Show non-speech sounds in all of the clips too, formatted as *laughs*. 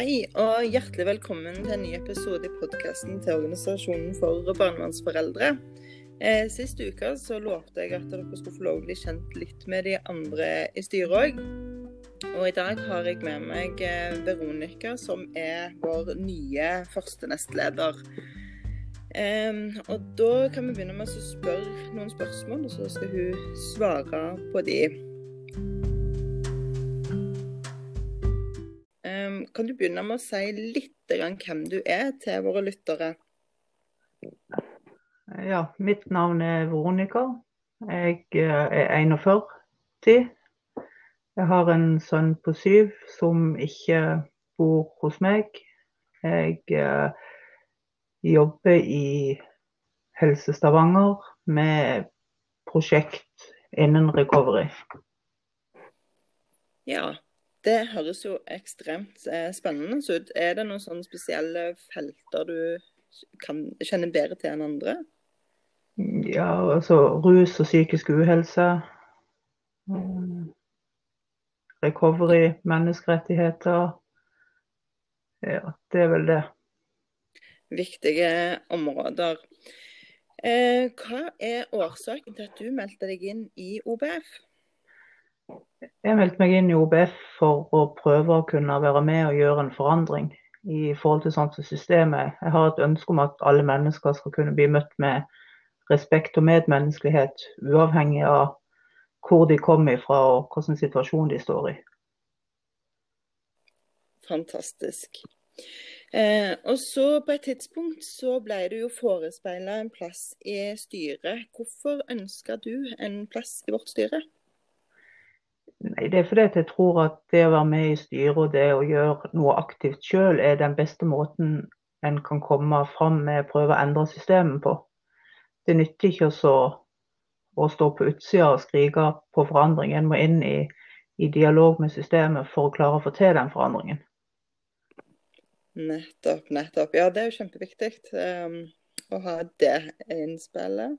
Hei og hjertelig velkommen til en ny episode i podkasten til Organisasjonen for barnevernsforeldre. Eh, sist uke så lovte jeg at dere skulle få lov å bli kjent litt med de andre i styret òg. Og i dag har jeg med meg eh, Veronica, som er vår nye første nestleder. Um, og da kan vi begynne med å spørre noen spørsmål, og så skal hun svare på de. Kan du begynne med å si litt hvem du er til våre lyttere? Ja, mitt navn er Veronica. Jeg eh, er 41. Jeg har en sønn på syv som ikke bor hos meg. Jeg eh, jobber i Helse Stavanger med prosjekt innen recovery. Ja, det høres jo ekstremt eh, spennende ut. Er det noen sånne spesielle felter du kan, kjenne bedre til enn andre? Ja, altså rus og psykisk uhelse. Recovery, menneskerettigheter. Ja, det er vel det. Viktige områder. Eh, hva er årsaken til at du meldte deg inn i OBF? Jeg meldte meg inn i OBF for å prøve å kunne være med og gjøre en forandring i forhold til sånn systemet. Jeg har et ønske om at alle mennesker skal kunne bli møtt med respekt og medmenneskelighet, uavhengig av hvor de kommer fra og hvilken situasjon de står i. Fantastisk. Eh, og så På et tidspunkt så ble du jo forespeila en plass i styret. Hvorfor ønska du en plass i vårt styre? Nei, Det er fordi jeg tror at det å være med i styret og det å gjøre noe aktivt selv er den beste måten en kan komme fram med å prøve å endre systemet på. Det nytter ikke å, å stå på utsida og skrike på forandring. En må inn i, i, dialog med systemet for å klare å få til den forandringen. Nettopp, nettopp. Ja, det er jo kjempeviktig um, å ha det innspillet.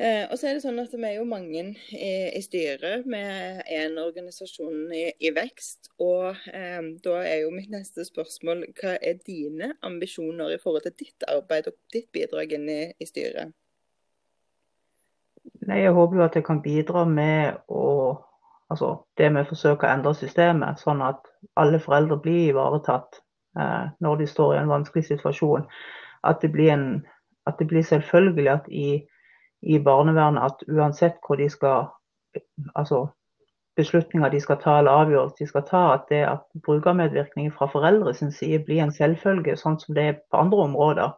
Eh, og så er det sånn at Vi er jo mange i, i styret. Vi er en organisasjon i, i vekst. og eh, Da er jo mitt neste spørsmål hva er dine ambisjoner i forhold til ditt arbeid og ditt bidrag inn i, i styret? Nei, Jeg håper jo at jeg kan bidra med å altså det med å forsøke å endre systemet, sånn at alle foreldre blir ivaretatt eh, når de står i en vanskelig situasjon. At det blir, en, at det blir selvfølgelig at i i barnevernet at uansett hvor de skal altså beslutninger de skal ta eller avgjørelser de skal ta, at det at brukermedvirkning fra foreldre sin side blir en selvfølge, sånn som det er på andre områder.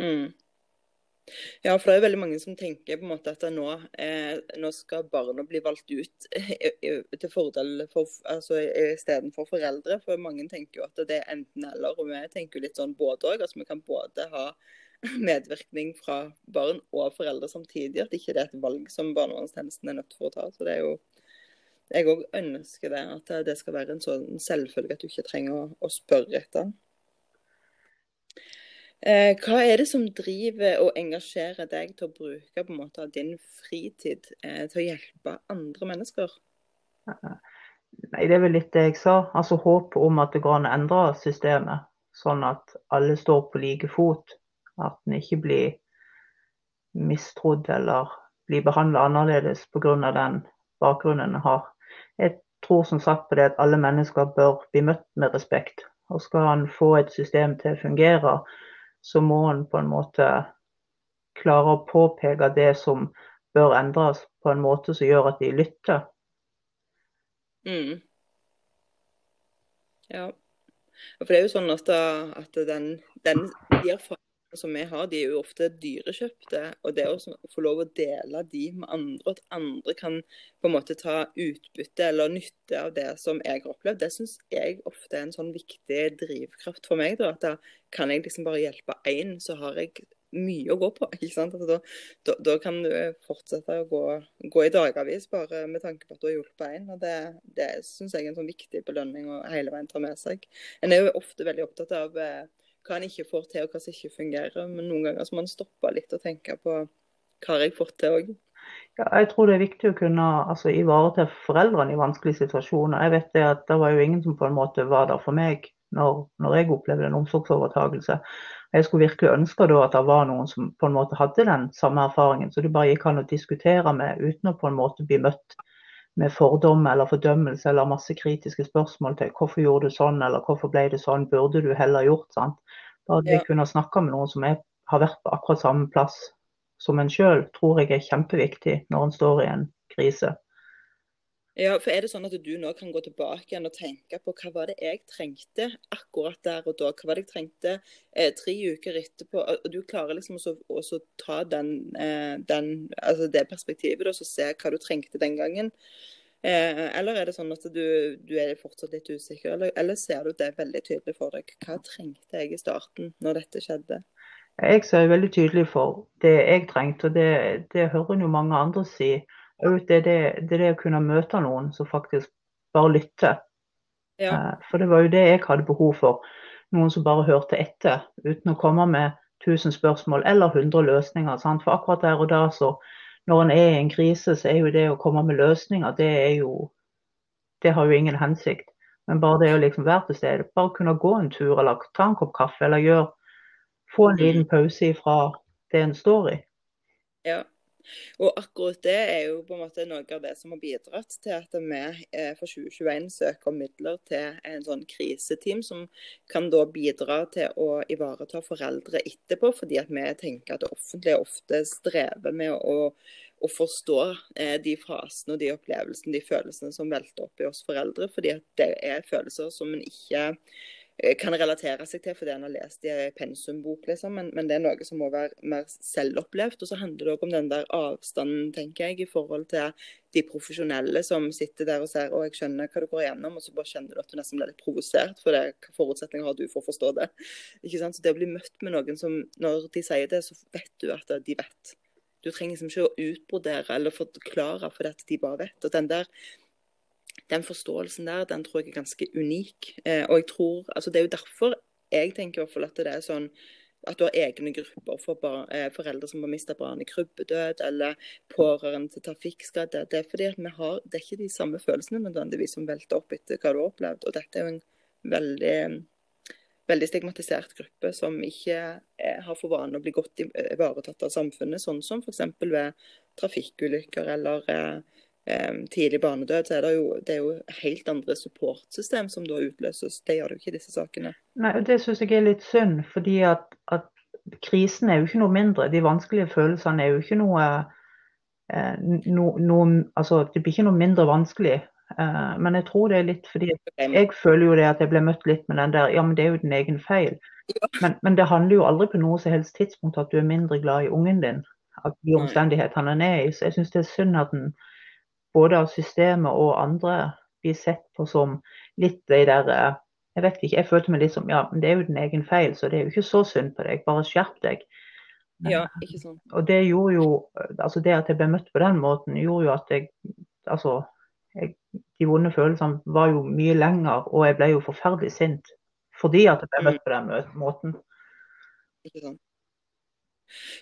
Mm. Ja, for det er veldig mange som tenker på en måte at nå, eh, nå skal barna bli valgt ut *laughs* til fordel for, altså istedenfor foreldre. For mange tenker jo at det er enten eller. Og vi tenker jo litt sånn både òg. Altså vi kan både ha *clears throat* medvirkning fra barn og foreldre samtidig. At ikke det er et valg som barnevernstjenesten er nødt for å ta. Så det er jo Jeg òg ønsker det. At det skal være en sånn selvfølge at du ikke trenger å, å spørre etter. Eh, hva er det som driver og engasjerer deg til å bruke på en måte din fritid eh, til å hjelpe andre mennesker? Nei, Det er vel litt det jeg sa. Altså Håpet om at det går an å endre systemet, sånn at alle står på like fot. At en ikke blir mistrodd eller blir behandla annerledes pga. den bakgrunnen en har. Jeg tror som sagt på det at alle mennesker bør bli møtt med respekt. Og skal en få et system til å fungere, så må en på en måte klare å påpeke det som bør endres på en måte som gjør at de lytter. Mm. Ja. For det er jo sånn at, at den, den, de erfaringene som vi har, de er jo ofte dyrekjøpte. Og det å få lov å dele de med andre, at andre kan på en måte ta utbytte eller nytte av det som jeg har opplevd, det syns jeg ofte er en sånn viktig drivkraft for meg. Da, at da kan jeg liksom bare hjelpe én, så har jeg mye å gå på. *laughs* ikke sant? Altså, da, da, da, kan du fortsette å gå, gå i dagavis bare med tanke på at du har hjulpet en. og Det, det syns jeg er en sånn viktig belønning å hele veien ta med seg. En er jo ofte veldig opptatt av eh, hva en ikke får til og hva som ikke fungerer. Men noen ganger så må en stoppe litt og tenke på hva har jeg fått til òg. Ja, jeg tror det er viktig å kunne altså, ivareta foreldrene i vanskelige situasjoner. Jeg vet det at det var jo ingen som på en måte var der for meg når, når jeg opplevde en omsorgsovertakelse. Jeg skulle virkelig ønske da at det var noen som på en måte hadde den samme erfaringen, så det bare gikk an å diskutere med uten å på en måte bli møtt med fordom eller fordømmelse eller masse kritiske spørsmål til hvorfor gjorde du sånn, eller hvorfor ble det sånn, burde du heller gjort sant. Bare det ja. kunne snakke med noen som er, har vært på akkurat samme plass som en sjøl, tror jeg er kjempeviktig når en står i en krise. Ja, for Er det sånn at du nå kan gå tilbake igjen og tenke på hva var det jeg trengte akkurat der og da? Hva var det jeg trengte eh, tre uker etterpå? og Du klarer liksom å ta den, eh, den, altså det perspektivet og se hva du trengte den gangen. Eh, eller er det sånn at du, du er fortsatt litt usikker, eller, eller, ser du det veldig tydelig for deg? Hva trengte jeg i starten, når dette skjedde? Jeg ser veldig tydelig for det jeg trengte, og det, det hører jo mange andre si. Det er det, det, det, å kunne møte noen som faktisk bare lytter. Ja. Eh, for det var jo det jeg hadde behov for. Noen som bare hørte etter, uten å komme med tusen spørsmål eller hundre løsninger. Sant? For akkurat der og da, så når en er i en krise, så er jo det å komme med løsninger, det er jo Det har jo ingen hensikt. Men bare det å liksom være til stede, bare kunne gå en tur eller ta en kopp kaffe eller gjøre få en liten pause fra det en står i. Ja, og akkurat det er jo på en måte noe av det som har bidratt til at vi eh, for 2021 søker midler til en sånn kriseteam, som kan da bidra til å ivareta foreldre etterpå. Fordi at vi tenker at det offentlige ofte strever med å, å forstå eh, de fasene og de opplevelsene, de følelsene som velter opp i oss foreldre. Fordi at det er følelser som en ikke kan relatere seg til fordi en har lest i en pensumbok, liksom. Men, men, det er noe som må være mer selvopplevd. Og så handler det òg om den der avstanden, tenker jeg, i forhold til de profesjonelle som sitter der og ser og jeg skjønner hva du går igjennom, og så bare kjenner du at du nesten blir litt provosert, for det, hva forutsetninger har du for å forstå det? Ikke sant? Så det å bli møtt med noen som, når de sier det, så vet du at de vet. Du trenger liksom ikke å utbrodere eller forklare fordi at de bare vet. Og den der den forståelsen der, den tror jeg er ganske unik. Eh, og jeg tror, altså Det er jo derfor jeg tenker i hvert fall at det er sånn at du har egne grupper for bar, eh, foreldre som har mista barn i krybbedød, eller pårørende til trafikkskadde. Det er fordi at vi har, det er ikke de samme følelsene nødvendigvis som velter opp etter hva du har opplevd. Og dette er jo en veldig, veldig stigmatisert gruppe som ikke er, har for vane å bli godt ivaretatt av samfunnet, sånn som f.eks. ved trafikkulykker eller eh, tidlig barnedød, så er det jo, det er jo helt andre supportsystem som da utløses. Det gjør det jo ikke i disse sakene. Nei, og Det syns jeg er litt synd, fordi at, at, krisen er jo ikke noe mindre. De vanskelige følelsene er jo ikke noe, eh, no, no, altså, Det blir ikke noe mindre vanskelig. Eh, men jeg tror det er litt fordi jeg føler jo det at jeg ble møtt litt med den der Ja, men det er jo din egen feil. Men, men det handler jo aldri på noe som helst tidspunkt at du er mindre glad i ungen din. At de omstendighetene han er i. Så jeg syns det er synd at den både av systemet og andre blir sett på som litt de der eh, Jeg vet ikke, jeg følte meg litt som ja, men det er jo din egen feil, så det er jo ikke så synd på deg. Bare skjerp deg. Ja, ikke sånn. Og det gjorde jo altså det at jeg ble møtt på den måten, gjorde jo at jeg Altså, jeg, de vonde følelsene var jo mye lenger, og jeg ble jo forferdelig sint fordi at jeg ble møtt på den måten. Ikke sant.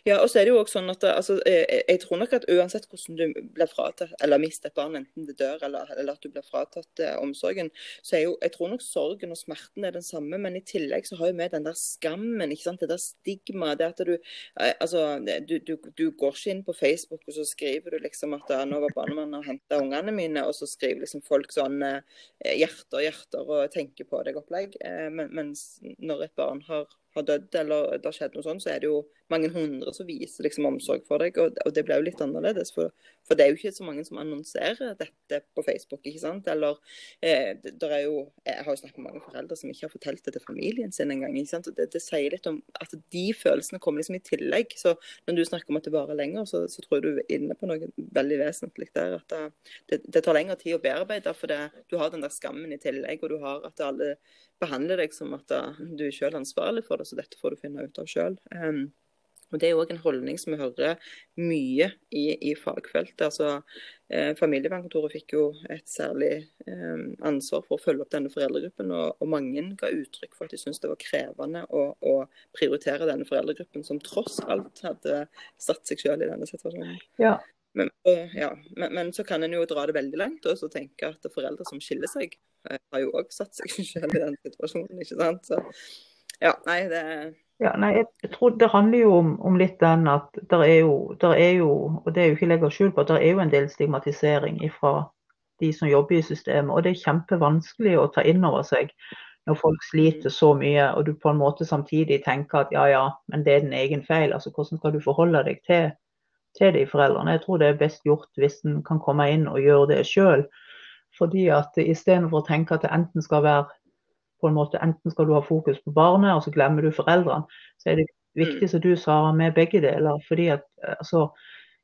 Ja, og så er det jo også sånn at altså, jeg, jeg, tror nok at uansett hvordan du blir fratatt eller mister et barn, enten det dør eller, eller at du blir fratatt eh, omsorgen, så er jo jeg tror nok sorgen og smerten er den samme, men i tillegg så har jo vi den der skammen, ikke sant? det der stigmaet. Det at du eh, altså, du, du, du, går ikke inn på Facebook og så skriver du liksom at nå var barnevernet og henta ungene mine, og så skriver liksom folk sånn eh, hjerter, hjerter og tenker på deg opplegg. Eh, mens når et barn har har dødd eller det har skjedd noe sånt, så er det jo mange hundre som viser liksom omsorg for deg. Og, og det blir jo litt annerledes, for, for, det er jo ikke så mange som annonserer dette på Facebook. ikke sant? Eller eh, det er jo, Jeg har jo snakket med mange foreldre som ikke har fortalt det til familien sin engang. Det, det sier litt om at de følelsene kommer liksom i tillegg. Så når du snakker om at det varer lenger, så, så tror jeg du er inne på noe veldig vesentlig der. At det, det tar lengre tid å bearbeide, for du har den der skammen i tillegg, og du har at alle behandler deg som at du er selv ansvarlig for det, så dette får du finne ut av sjøl. Um, og Det er òg en holdning som vi hører mye i, i fagfeltet. Altså, eh, Familievernkontoret fikk jo et særlig eh, ansvar for å følge opp denne foreldregruppen. Og, og mange ga uttrykk for at de syntes det var krevende å, å, prioritere denne foreldregruppen, som tross alt hadde satt seg selv i denne situasjonen. Ja, Men, ja, men, men, så kan en jo dra det veldig langt og så tenke at foreldre som skiller seg, eh, har jo òg satt seg *laughs* selv i den situasjonen. ikke sant? Så ja, nei, det ja, nei, jeg tror Det handler jo om, om litt den at der er, jo, der er jo, og det er jo ikke legge skjul på, at det er jo en del stigmatisering fra de som jobber i systemet. Og det er kjempevanskelig å ta inn over seg når folk sliter så mye, og du på en måte samtidig tenker at ja, ja, men det er din egen feil. altså Hvordan skal du forholde deg til til de foreldrene. Jeg tror det er best gjort hvis en kan komme inn og gjøre det sjøl. Fordi at istedenfor å tenke at det enten skal være på en måte, enten skal du ha fokus på barnet, og så glemmer du foreldrene, så er det viktig som du sa med begge deler. fordi at altså,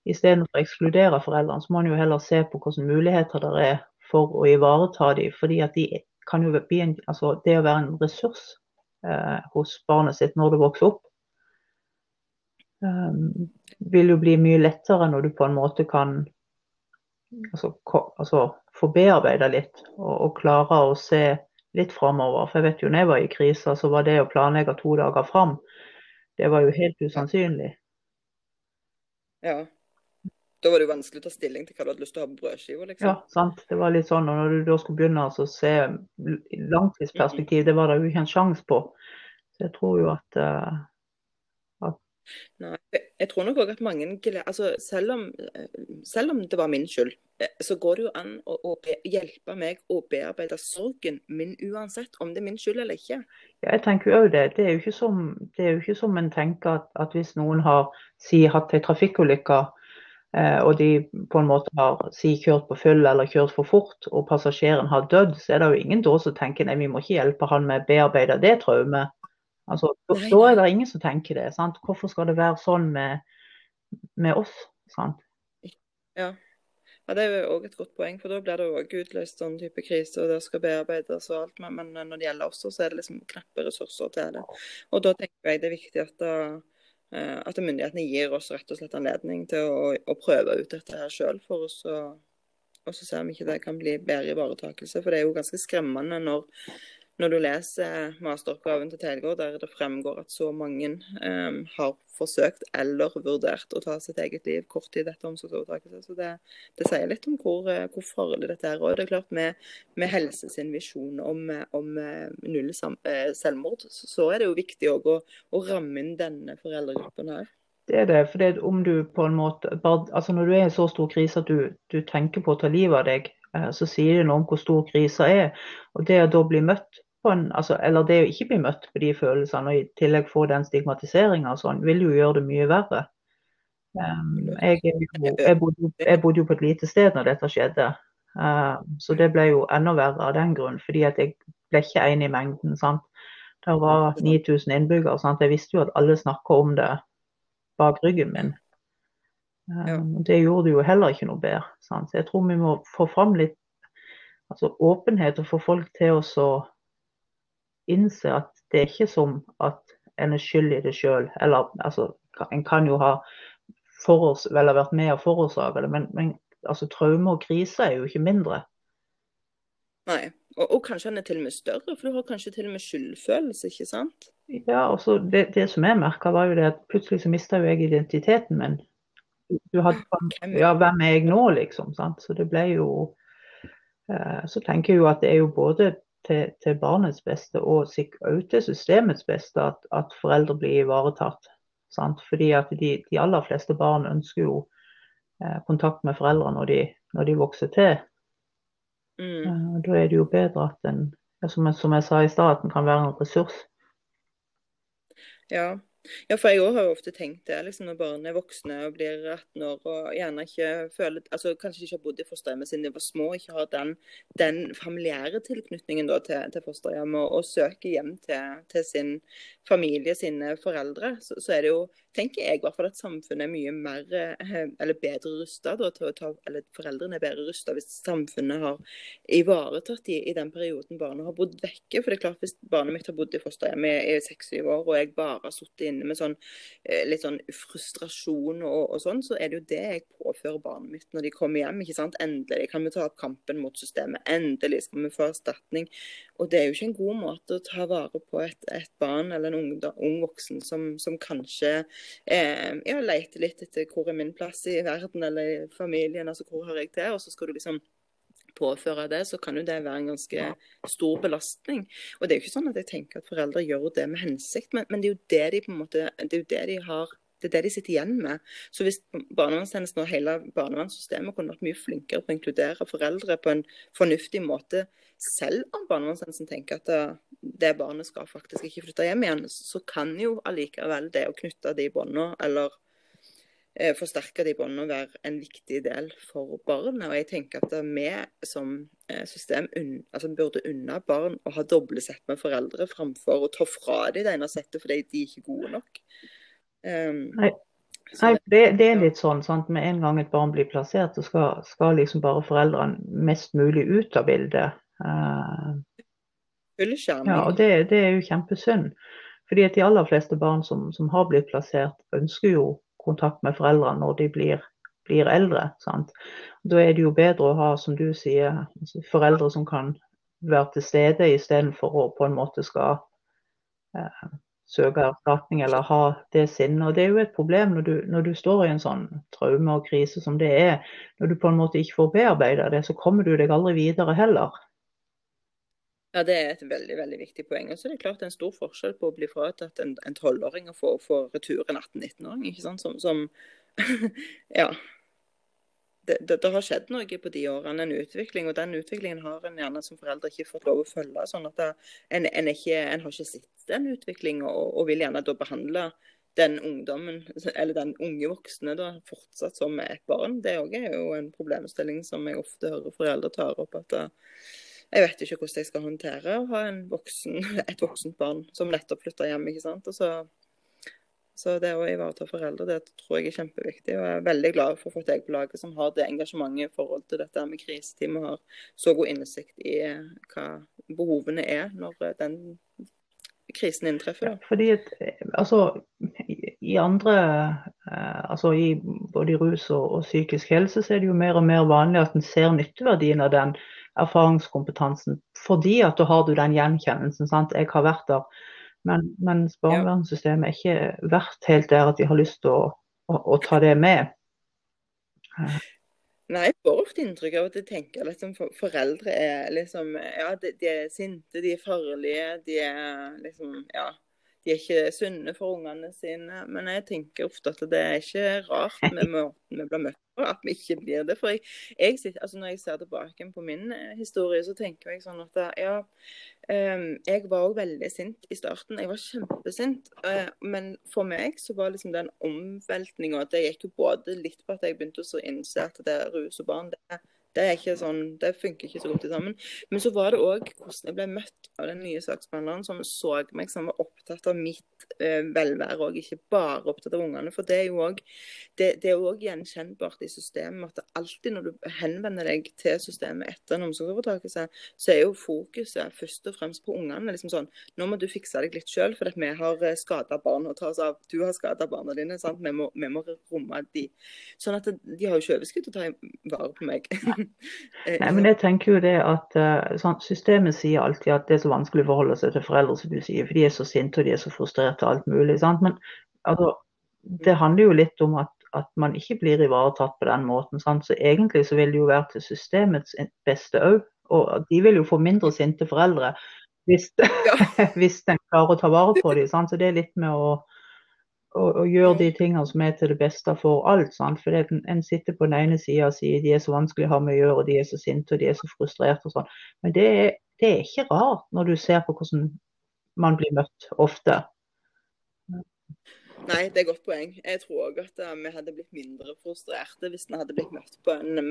Istedenfor å ekskludere foreldrene, så må man jo heller se på hvilke muligheter det er for å ivareta dem. fordi at de kan jo bli en, altså Det å være en ressurs eh, hos barnet sitt når det vokser opp, um, vil jo bli mye lettere når du på en måte kan altså, altså få bearbeida litt og, og, klare å se litt framover. For jeg vet jo når jeg var i krisa, så var det å planlegge to dager fram, det var jo helt usannsynlig. Ja. Da var det jo vanskelig å ta stilling til hva du hadde lyst til å ha på brødskiva. Liksom. Ja, sant. Det var litt sånn. Og når du da skulle begynne å se langtidsperspektiv, det var det jo ikke en sjanse på. Så jeg tror jo at uh, Nei, jeg tror nok òg at mange altså selv, om, selv om det var min skyld, eh, så går det jo an å, å hjelpe meg å bearbeide sorgen min uansett om det er min skyld eller ikke. Ja, jeg tenker jo det. Det er jo ikke som, jo ikke som en tenker at, at hvis noen har si, hatt en trafikkulykke eh, og de på en måte har si, kjørt på full eller kjørt for fort, og passasjeren har dødd, så er det jo ingen da som tenker nei, vi må ikke hjelpe han med å bearbeide det traumet. Altså, da, da, er det ingen som tenker det. Sant? Hvorfor skal det være sånn med, med oss? Sant? Ja. ja. det er jo òg et godt poeng, for da blir det òg utløst sånn type krise, og det skal bearbeides og alt. Men, men, når det gjelder oss, så er det liksom knappe ressurser til det. Og da tenker jeg det er viktig at, da, eh, at myndighetene gir oss rett og slett anledning til å, å prøve ut dette her sjøl, for oss å og så ser vi ikke det kan bli bedre ivaretakelse. For det er jo ganske skremmende når når du leser masteroppgaven til Telegård, der det fremgår at så mange um, har forsøkt eller vurdert å ta sitt eget liv kort tid etter omsorgsovertakelse. Så det, det, sier litt om hvor, eh, hvor, farlig dette er. Og det er klart med, med Helse sin visjon om, om eh, null eh, selvmord, så er det jo viktig å, å, ramme inn denne foreldregruppen her. Det er det. for det om du på en måte, altså Når du er i så stor krise at du, du tenker på å ta livet av deg, så sier det noe om hvor stor krisa er. Og det å da bli møtt en, altså, eller det å ikke bli møtt på de følelsene og i tillegg få den stigmatiseringa sånn, vil jo gjøre det mye verre. Um, jeg, jeg, bodde, jeg, bodde, jo på et lite sted når dette skjedde, uh, så det ble jo enda verre av den grunn. Fordi at jeg ble ikke en i mengden. sant? Det var 9000 innbyggere. sant? Jeg visste jo at alle snakka om det bak ryggen min. Um, det gjorde det jo heller ikke noe bedre. Sant? Så jeg tror vi må få fram litt altså, åpenhet og få folk til å innse at det er ikke som at en er skyld i det sjøl. Eller altså, en kan jo ha forårs, vel ha vært med og forårsake det, men, men altså, traume og krise er jo ikke mindre. Nei, og, og, kanskje han er til og med større, for du har kanskje til og med skyldfølelse, ikke sant? Ja, altså det, det, som jeg merka, var jo det at plutselig så mista jo jeg identiteten min. Du hadde, *laughs* ja, hvem er jeg nå, liksom? sant? Så det ble jo eh, Så tenker jeg jo at det er jo både til, til, barnets beste og også til systemets beste at, at foreldre blir ivaretatt. Sant? Fordi at de, de, aller fleste barn ønsker jo eh, kontakt med foreldre når de, når de vokser til. Mm. Eh, da er det jo bedre at en, som jeg, som jeg sa i stad, at en kan være en ressurs. Ja, ja, for jeg òg har jo ofte tenkt det, liksom når barn er voksne og blir 18 år og gjerne ikke føler altså Kanskje ikke har bodd i fosterhjemmet siden de var små, ikke har den, den familiære tilknytningen da, til, til fosterhjemmet og, søker hjem til, til, sin familie, sine foreldre, så, så, er det jo tenker jeg i hvert fall at samfunnet er mye mer, eh, eller bedre rusta til å ta Eller foreldrene er bedre rusta hvis samfunnet har ivaretatt i, i den perioden barnet har bodd vekke. For det er klart hvis barnet mitt har bodd i fosterhjem i seks-syv år, og jeg bare har sittet inne med sånn, eh, litt sånn frustrasjon og, og, sånn, så er det jo det jeg påfører barnet mitt når de kommer hjem. ikke sant? Endelig kan vi ta opp kampen mot systemet. Endelig skal vi få erstatning. Og det er jo ikke en god måte å ta vare på et, et barn eller en ung, ung voksen som, som kanskje eh, ja, leter litt etter hvor er min plass i verden eller i familien, altså hvor hører jeg til? Og så skal du liksom påføre det, så kan jo det være en ganske stor belastning. Og det er jo ikke sånn at jeg tenker at foreldre gjør det med hensikt, men, men det er jo det de på en måte, det er jo det de har det er det de sitter igjen med. Så hvis barnevernstjenesten og hele barnevernssystemet kunne vært mye flinkere på å inkludere foreldre på en fornuftig måte, selv om barnevernstjenesten tenker at det, det barnet skal faktisk ikke flytte hjem igjen, så kan jo allikevel det å knytte de båndene, eller eh, forsterke de båndene, være en viktig del for barnet. Og jeg tenker at vi som eh, system un, altså burde unna barn å ha doble sett med foreldre, framfor å ta fra dem det ene settet fordi de ikke er gode nok. Um, Nei. Nei, det, det, er litt sånn sant? Med en gang et barn blir plassert, så skal, skal liksom bare foreldrene mest mulig ut av bildet. Uh, ja, og det, det, er jo kjempesynd. Fordi at de aller fleste barn som, som, har blitt plassert, ønsker jo kontakt med foreldrene når de blir, blir eldre. Sant? Da er det jo bedre å ha, som du sier, altså foreldre som kan være til stede, istedenfor å på en måte skal eh, søke erstatning eller ha det sinnet. Og Det er jo et problem når du, når du, står i en sånn traume og krise som det er. Når du på en måte ikke får bearbeida det, så kommer du deg aldri videre heller. Ja, Det er et veldig veldig viktig poeng. Og så er det klart det er en stor forskjell på å bli fratatt en tolvåring og få, retur en 18-19-åring. ikke sant? Som, som *laughs* ja, det, det, det, har skjedd noe på de årene, en utvikling. Og den utviklingen har en gjerne som foreldre ikke fått lov å følge. sånn at det, en, en, ikke, en, har ikke sett den utviklingen, og, og, vil gjerne da behandle den ungdommen, eller den unge voksne da, fortsatt som et barn. Det er jo en problemstilling som jeg ofte hører foreldre tar opp. at jeg vet ikke hvordan jeg skal håndtere å ha voksen, *laughs* et voksent barn som nettopp flytter hjem. ikke sant? Så så det å ivareta foreldre, det tror jeg er kjempeviktig. Og jeg er veldig glad for å få deg på laget som har det engasjementet i forhold til dette med kriseteam og har så god innsikt i eh, hva behovene er når eh, den krisen inntreffer. Ja, fordi at, eh, altså, i andre, altså i både rus og, og, psykisk helse, så er det jo mer og mer vanlig at en ser nytteverdien av den erfaringskompetansen. Fordi at da har du den gjenkjennelsen. sant? Jeg har vært der men, mens barnevernssystemet er ikke vært helt der at de har lyst til å, å, å ta det med. Nei, jeg får ofte inntrykk av at jeg tenker liksom foreldre er liksom Ja, de, de, er sinte, de er farlige, de er liksom Ja. De er ikke sunne for ungene sine. Men jeg tenker ofte at det er ikke rart med *laughs* måten vi blir møtt på, at vi ikke blir det. For jeg, jeg sitter, altså når jeg ser tilbake på min eh, historie, så tenker jeg sånn at ja, Um, jeg var òg veldig sint i starten. Jeg var kjempesint. Uh, men for meg så var liksom den omveltninga Det gikk jo både litt på at jeg begynte å innse at det er rus og barn det, er ikke sånn, det funker ikke så godt sammen. Men så var det òg hvordan jeg ble møtt av den nye saksbehandleren som så meg som var opptatt av mitt eh, velvære, og ikke bare opptatt av ungene. For det er jo òg det, det er gjenkjennbart i systemet at alltid når du henvender deg til systemet etter en omsorgsovertakelse, så er jo fokuset først og fremst på ungene. liksom sånn, Nå må du fikse deg litt sjøl, for vi har eh, skada barn å ta oss av. Du har skada barna dine. Vi må, vi må, romme de. Sånn at de har jo ikke overskudd til å ta vare på meg. *laughs* *laughs* Nei, men jeg tenker jo det at uh, sånn, Systemet sier alltid at det er så vanskelig å forholde seg til foreldre, som du sier, for de er så sinte og de er så frustrerte og alt mulig. sant? Men altså, det handler jo litt om at, at man ikke blir ivaretatt på den måten. Sant? Så egentlig så vil det jo være til systemets beste òg. Og de vil jo få mindre sinte foreldre hvis, ja. *laughs* hvis den klarer å ta vare på *laughs* dem. Sant? Så det er litt med å, å, og gjøre de tingene som er til det beste for alt. Sant? For en, en sitter på den ene sida og sier de er så vanskelig å ha med å gjøre, og de er så sinte og de er så frustrerte og sånn. Men det er, det er ikke rart når du ser på hvordan man blir møtt ofte. Nei, det er et godt poeng. Jeg tror òg at uh, vi hadde blitt mindre frustrerte hvis vi hadde blitt møtt på en um,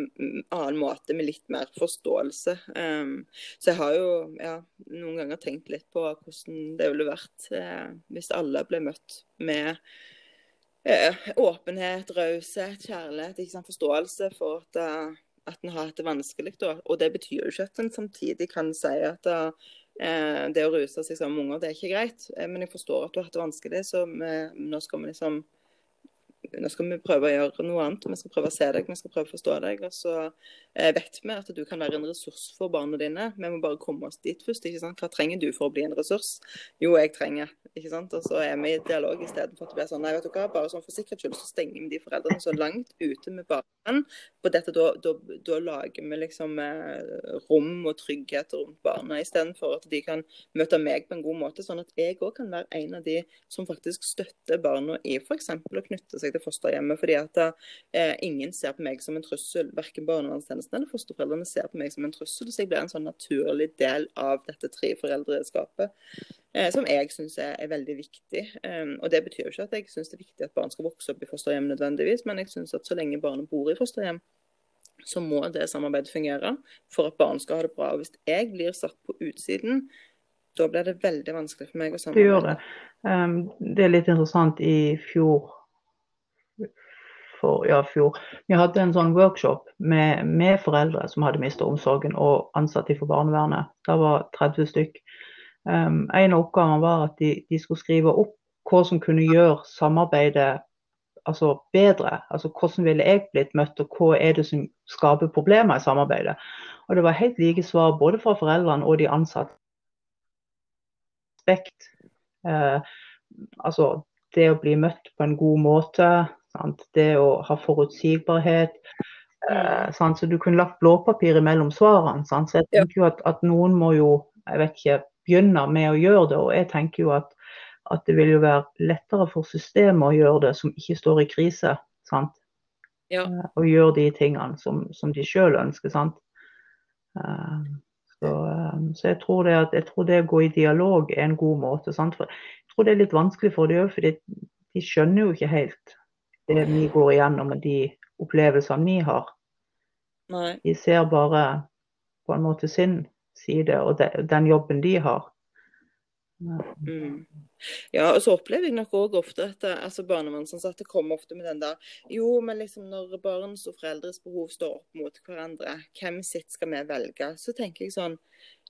annen måte med litt mer forståelse. Um, så jeg har jo ja, noen ganger tenkt litt på hvordan det ville vært uh, hvis alle ble møtt med uh, åpenhet, raushet, kjærlighet, sant? forståelse for at, at en har hatt det vanskelig. Og det betyr jo ikke at en samtidig kan si at Eh, det å ruse seg sammen med unger, det er ikke greit. Eh, men jeg forstår at du har hatt det vanskelig, så nå skal vi liksom nå skal vi prøve å gjøre noe annet. Vi skal prøve å se deg, vi skal prøve å forstå deg. Og så eh, vet vi at du kan være en ressurs for barna dine. Vi må bare komme oss dit først. ikke sant? Hva trenger du for å bli en ressurs? Jo, jeg trenger. ikke sant? Og så er vi i dialog istedenfor at det blir sånn nei, vet du hva, bare sånn for sikkerhets skyld så stenger vi de foreldrene så langt ute med barna. På dette, da, da, da lager vi liksom eh, rom og trygghet rundt barna, istedenfor at de kan møte meg på en god måte. Sånn at jeg òg kan være en av de som faktisk støtter barna i f.eks. å knytte seg til fosterhjemmet. fordi at eh, ingen ser på meg som en trussel. Verken barnevernstjenesten eller fosterforeldrene ser på meg som en trussel. Så jeg blir en sånn naturlig del av dette treforeldreskapet. Eh, som jeg syns er, er, veldig viktig. Um, og Det betyr jo ikke at jeg syns det er viktig at barn skal vokse opp i fosterhjem nødvendigvis, men jeg syns at så lenge barnet bor i fosterhjem, så må det samarbeidet fungere for at barn skal ha det bra. Og Hvis jeg blir satt på utsiden, da blir det veldig vanskelig for meg å samarbeide. Det gjør det. Um, det er litt interessant. I fjor for ja, fjor. Vi hadde en sånn workshop med, med foreldre som hadde mistet omsorgen, og ansatte for barnevernet. Det var 30 stykk. Um, en av oppgavene var at de, de, skulle skrive opp hva som kunne gjøre samarbeidet altså, bedre. Altså hvordan ville jeg blitt møtt, og hva er det som skaper problemer i samarbeidet. Og det var helt like svar både fra foreldrene og de ansatte. Respekt. Uh, altså det å bli møtt på en god måte, Sant? Det å ha forutsigbarhet. Eh, mm. så du kunne lagt blåpapir mellom svarene. Sant? Så jeg tenker jo at, at, noen må jo jeg vet ikke, begynne med å gjøre det. Og jeg tenker jo at, at det vil jo være lettere for systemet å gjøre det som ikke står i krise. Sant? Ja. Eh, og gjøre de tingene som, som de sjøl ønsker. sant? Uh, så, um, så jeg, tror det at, jeg tror det å gå i dialog er en god måte. Sant? For jeg tror det er litt vanskelig for dem òg, for de skjønner jo ikke helt det vi går igjennom og de opplevelsene vi har. Nei. De ser bare på en måte sin side og de, den jobben de har. Mm. Ja, og så opplever jeg nok òg ofte at altså barnevernsansatte kommer ofte med den der Jo, men liksom når barns og foreldres behov står opp mot hverandre, hvem sitt skal vi velge? Så tenker jeg sånn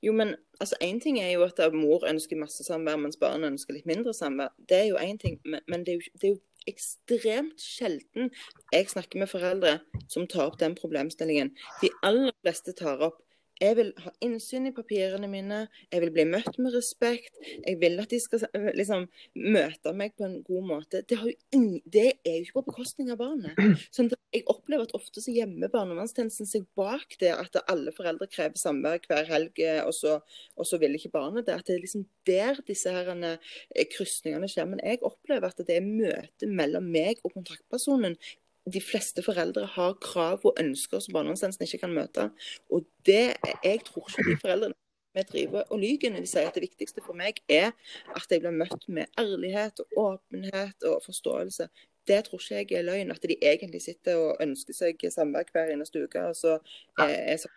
Jo, men altså én ting er jo at mor ønsker masse samvær, mens barn ønsker litt mindre samvær. Det er jo én ting, men, men det, er jo, det er jo ekstremt sjelden jeg snakker med foreldre som tar opp den problemstillingen. De aller fleste tar opp jeg vil ha innsyn i papirene mine, jeg vil bli møtt med respekt. Jeg vil at de skal liksom, møte meg på en god måte. Det, ingen, det, er jo ikke på bekostning av barnet. *clears throat* Sånn jeg opplever at ofte så gjemmer barnevernstjenesten seg bak det at alle foreldre krever samvær hver helg, og så, og så, vil ikke barnet det. At det er liksom der disse eh, krysningene skjer. Men jeg opplever at det er møte mellom meg og kontaktpersonen de fleste foreldre har krav og ønsker som barnevernstjenesten ikke kan møte. Og det, Jeg tror ikke de foreldrene vi driver og lyver når de sier at det viktigste for meg er at jeg blir møtt med ærlighet og åpenhet og forståelse. Det tror ikke jeg er løgn. At de egentlig sitter og ønsker seg samvær hver eneste uke. og så er, er så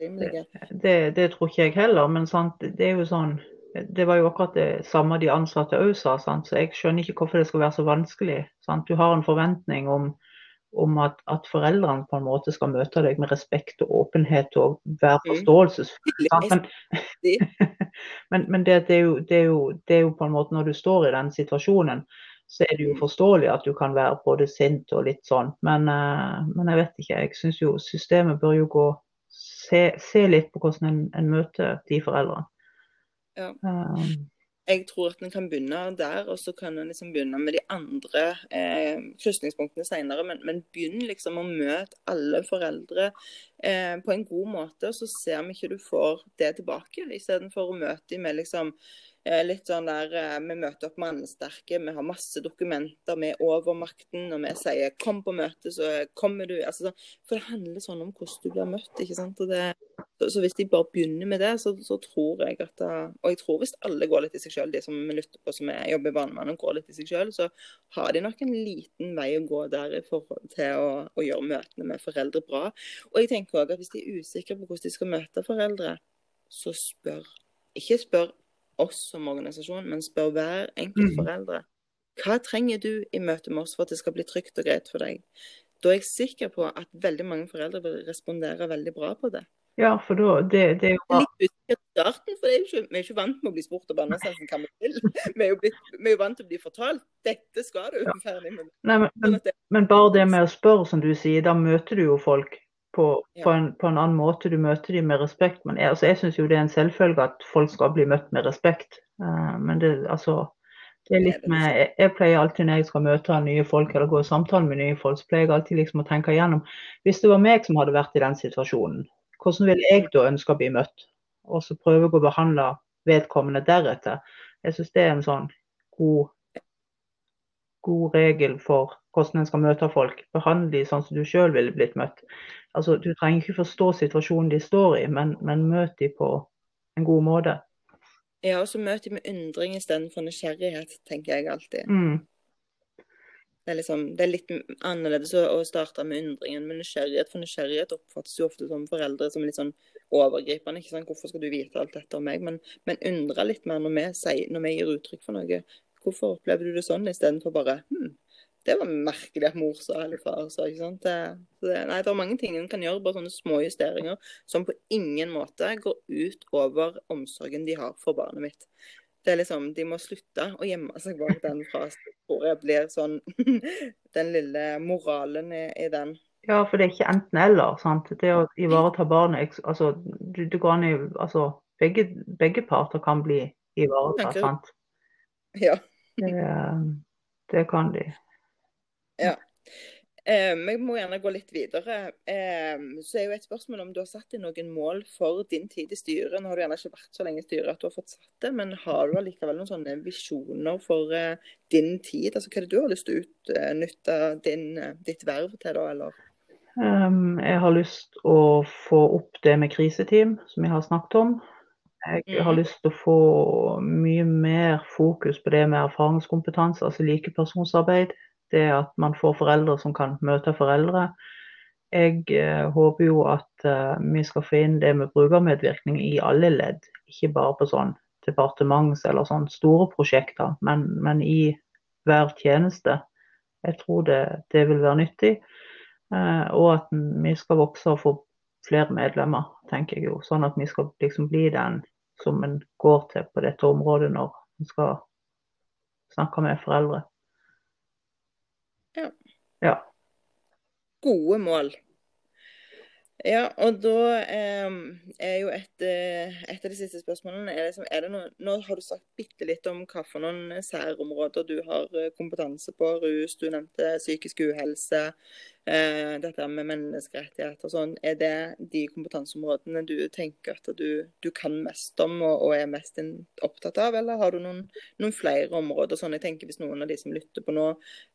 rimelige. Det, det, tror ikke jeg heller, men sant, det er jo sånn det var jo akkurat det samme de ansatte òg sa, sant? så jeg skjønner ikke hvorfor det skal være så vanskelig. Sant? Du har en forventning om om at, at, foreldrene på en måte skal møte deg med respekt og åpenhet og være mm. Men, *laughs* men, men det, det, er jo, det, er jo, det, er jo, på en måte når du står i den situasjonen, så er det jo mm. forståelig at du kan være både sint og litt sånn. Men, uh, men jeg vet ikke. Jeg syns jo systemet bør jo gå se, se litt på hvordan en, en møter de foreldrene. Ja. Um, jeg tror at en kan begynne der, og så kan en liksom begynne med de andre eh, krysningspunktene senere. Men, men begynn liksom å møte alle foreldre eh, på en god måte, og så ser vi ikke du får det tilbake. Istedenfor å møte dem med liksom litt sånn der eh, Vi møter opp mannsterke, vi har masse dokumenter, vi er overmakten, og vi sier 'kom på møte', så kommer du. Altså, for det handler sånn om hvordan du blir møtt. ikke sant? Det så, hvis de bare begynner med det, så, så tror jeg at Og jeg tror hvis alle går litt i seg sjøl, de som vi lytter på som er, jobber i barnevernet, går litt i seg sjøl, så har de nok en liten vei å gå der i forhold til å, å gjøre møtene med foreldre bra. Og jeg tenker også at hvis de er usikre på hvordan de skal møte foreldre, så spør. Ikke spør oss som organisasjon, men spør hver enkelt mm. foreldre. Hva trenger du i møte med oss for at det skal bli trygt og greit for deg? Da er jeg sikker på at veldig mange foreldre vil respondere veldig bra på det. Ja, for da, det, det er jo bra. Litt usikkert i starten, for er ikke, vi er ikke vant med å bli spurt av barnevernshelsen hva vi vil. *laughs* Vi er, jo blitt, vi er jo vant til å bli fortalt dette skal du. Ja. ferdig med. Nei, men, men, Sånn det, men bare det med å spørre, som du sier, da møter du jo folk på, på, en, på en annen måte. Du møter dem med respekt. Men jeg, altså, jeg syns jo det er en selvfølge at folk skal bli møtt med respekt. Uh, men det, altså det er litt med, jeg, jeg pleier alltid når jeg skal møte nye folk eller gå i samtale med nye folk, så pleier jeg alltid liksom å tenke igjennom Hvis det var meg som hadde vært i den situasjonen, hvordan ville jeg da ønske å bli møtt? Og så prøve å behandle vedkommende deretter. Jeg syns det er en sånn god, god regel for hvordan en skal møte folk. Behandle de sånn som du sjøl ville blitt møtt. Altså, Du trenger ikke forstå situasjonen de står i, men, men møt dem på en god måte. ja, og så møt dem med undring istedenfor nysgjerrighet, tenker jeg alltid. Mm. Det er, liksom, det er litt annerledes å, å starte med undringen, men nysgjerrighet for nysgjerrighet oppfattes jo ofte som foreldre som litt sånn overgripende. ikke sant? Hvorfor skal du vite alt dette om meg? Men, men undre litt mer når vi, sier, når vi gir uttrykk for noe. Hvorfor opplever du det sånn, istedenfor bare hm, det var merkelig at mor sa eller far sa. ikke sant? Det, det, nei, det er mange ting en kan gjøre, bare sånne små justeringer som på ingen måte går ut over omsorgen de har for barnet mitt. Det er liksom, De må slutte å gjemme seg bak den frasen. Tror jeg blir sånn *laughs* Den lille moralen i, i den. Ja, for det er ikke enten-eller. sant? Det å ivareta barnet altså, du, du kan i, altså, begge, begge parter kan bli ivaretatt. Sant? Ja. Det, det kan de. Eh, vi må gjerne gå litt videre. Eh, så er jo et spørsmål om du har satt deg noen mål for din tid i styret. Nå har du gjerne ikke vært så lenge i styret at du har fått satt det, men har du allikevel noen sånne visjoner for eh, din tid? Altså Hva er det du har lyst til å utnytte din, ditt verv til, da? eller? Um, jeg har lyst å få opp det med kriseteam, som jeg har snakket om. Jeg har Mhm. lyst til å få mye mer fokus på det med erfaringskompetanse, altså likepersonsarbeid. Det at man får foreldre som kan møte foreldre. Jeg eh, håper jo at eh, vi skal få inn det med brukermedvirkning i alle ledd, ikke bare på sånn departements- eller sånn store prosjekter, men, men i hver tjeneste. Jeg tror det, det vil være nyttig. Eh, og at vi skal vokse og få flere medlemmer, tenker jeg jo. Sånn at vi skal liksom bli den som en går til på dette området når en skal snakke med foreldre. Ja. Gode mål. Ja, og da eh, er jo et, eh, et av de siste spørsmålene er liksom, er noe, Nå har du sagt bitte litt om hva for noen særområder du har eh, kompetanse på. Rus, du nevnte psykisk uhelse, dette med menneskerettigheter og sånn. Er det de kompetanseområdene du tenker at du, du kan mest om og, og er mest opptatt av, eller har du noen, noen flere områder? sånn jeg tenker Hvis noen av de som lytter på nå,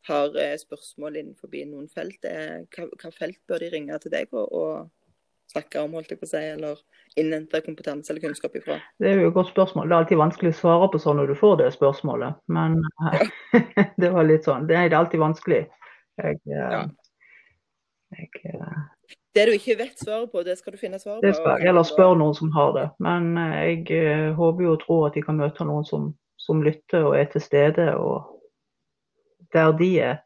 har eh, spørsmål innenfor noen felt, eh, hva, hva felt bør de ringe til deg og, og snakke om, holdt jeg på å si, eller innhente kompetanse eller kunnskap ifra? Det er jo et godt spørsmål. Det er alltid vanskelig å svare på sånn når du får det spørsmålet. Men ja. *laughs* det var litt sånn. Det er er alltid vanskelig. Jeg, eh, Ja. Jeg, eh, Det du ikke vet svaret på, det skal du finne svaret på. det skal jeg heller spørre noen som har det. Men eh, jeg eh, håper jo og tror at de kan møte noen som, som lytter og er til stede, og der de er.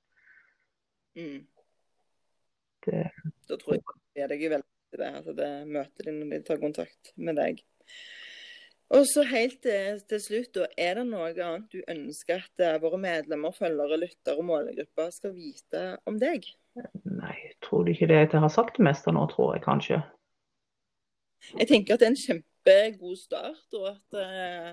Mm. Det, Da tror jeg det er deg veldig det, altså det møtet din når de tar kontakt med deg. Og så helt til, til slutt, da, er det noe annet du ønsker at våre medlemmer, følgere, lyttere og målegrupper skal vite om deg? Nei, tror du ikke det jeg har sagt det meste nå, tror jeg kanskje. Jeg tenker at det er en kjempegod start, og at eh,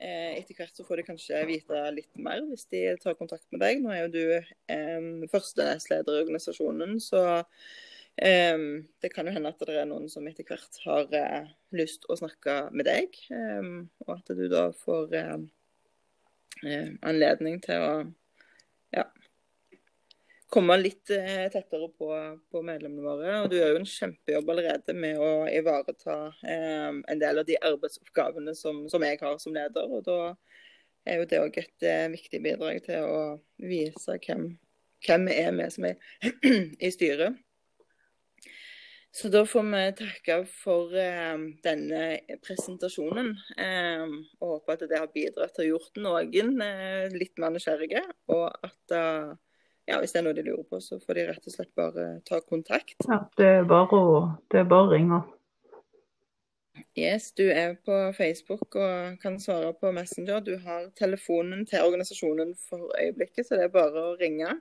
eh, etter hvert så får de kanskje vite litt mer hvis de tar kontakt med deg. Nå er jo du eh, første nestleder i organisasjonen, så eh, det kan jo hende at det er noen som etter hvert har eh, lyst å snakke med deg, eh, og at du da får eh, anledning til å ja, komme litt eh, tettere på, på medlemmene våre. Og du gjør jo en kjempejobb allerede med å ivareta eh, en del av de arbeidsoppgavene som, som jeg har som leder. Og da er jo det òg et eh, viktig bidrag til å vise hvem, vi er med som er *clears throat* i styret. Så da får vi takke for eh, denne presentasjonen. Eh, og håper at det har bidratt til å gjort noen eh, litt mer nysgjerrige. Og at eh, ja, hvis det er noe de lurer på, så får de rett og slett bare ta kontakt. Ja, det er bare å, det er bare å ringe. Yes, du er på Facebook og kan svare på Messenger. Du har telefonen til organisasjonen for øyeblikket, så det er bare å ringe.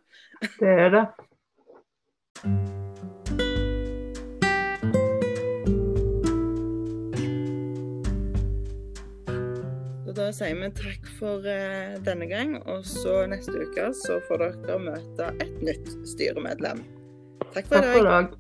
Det er det. Da sier vi takk for eh, denne gang, og så neste uke så får dere møte et nytt styremedlem. Takk for i dag.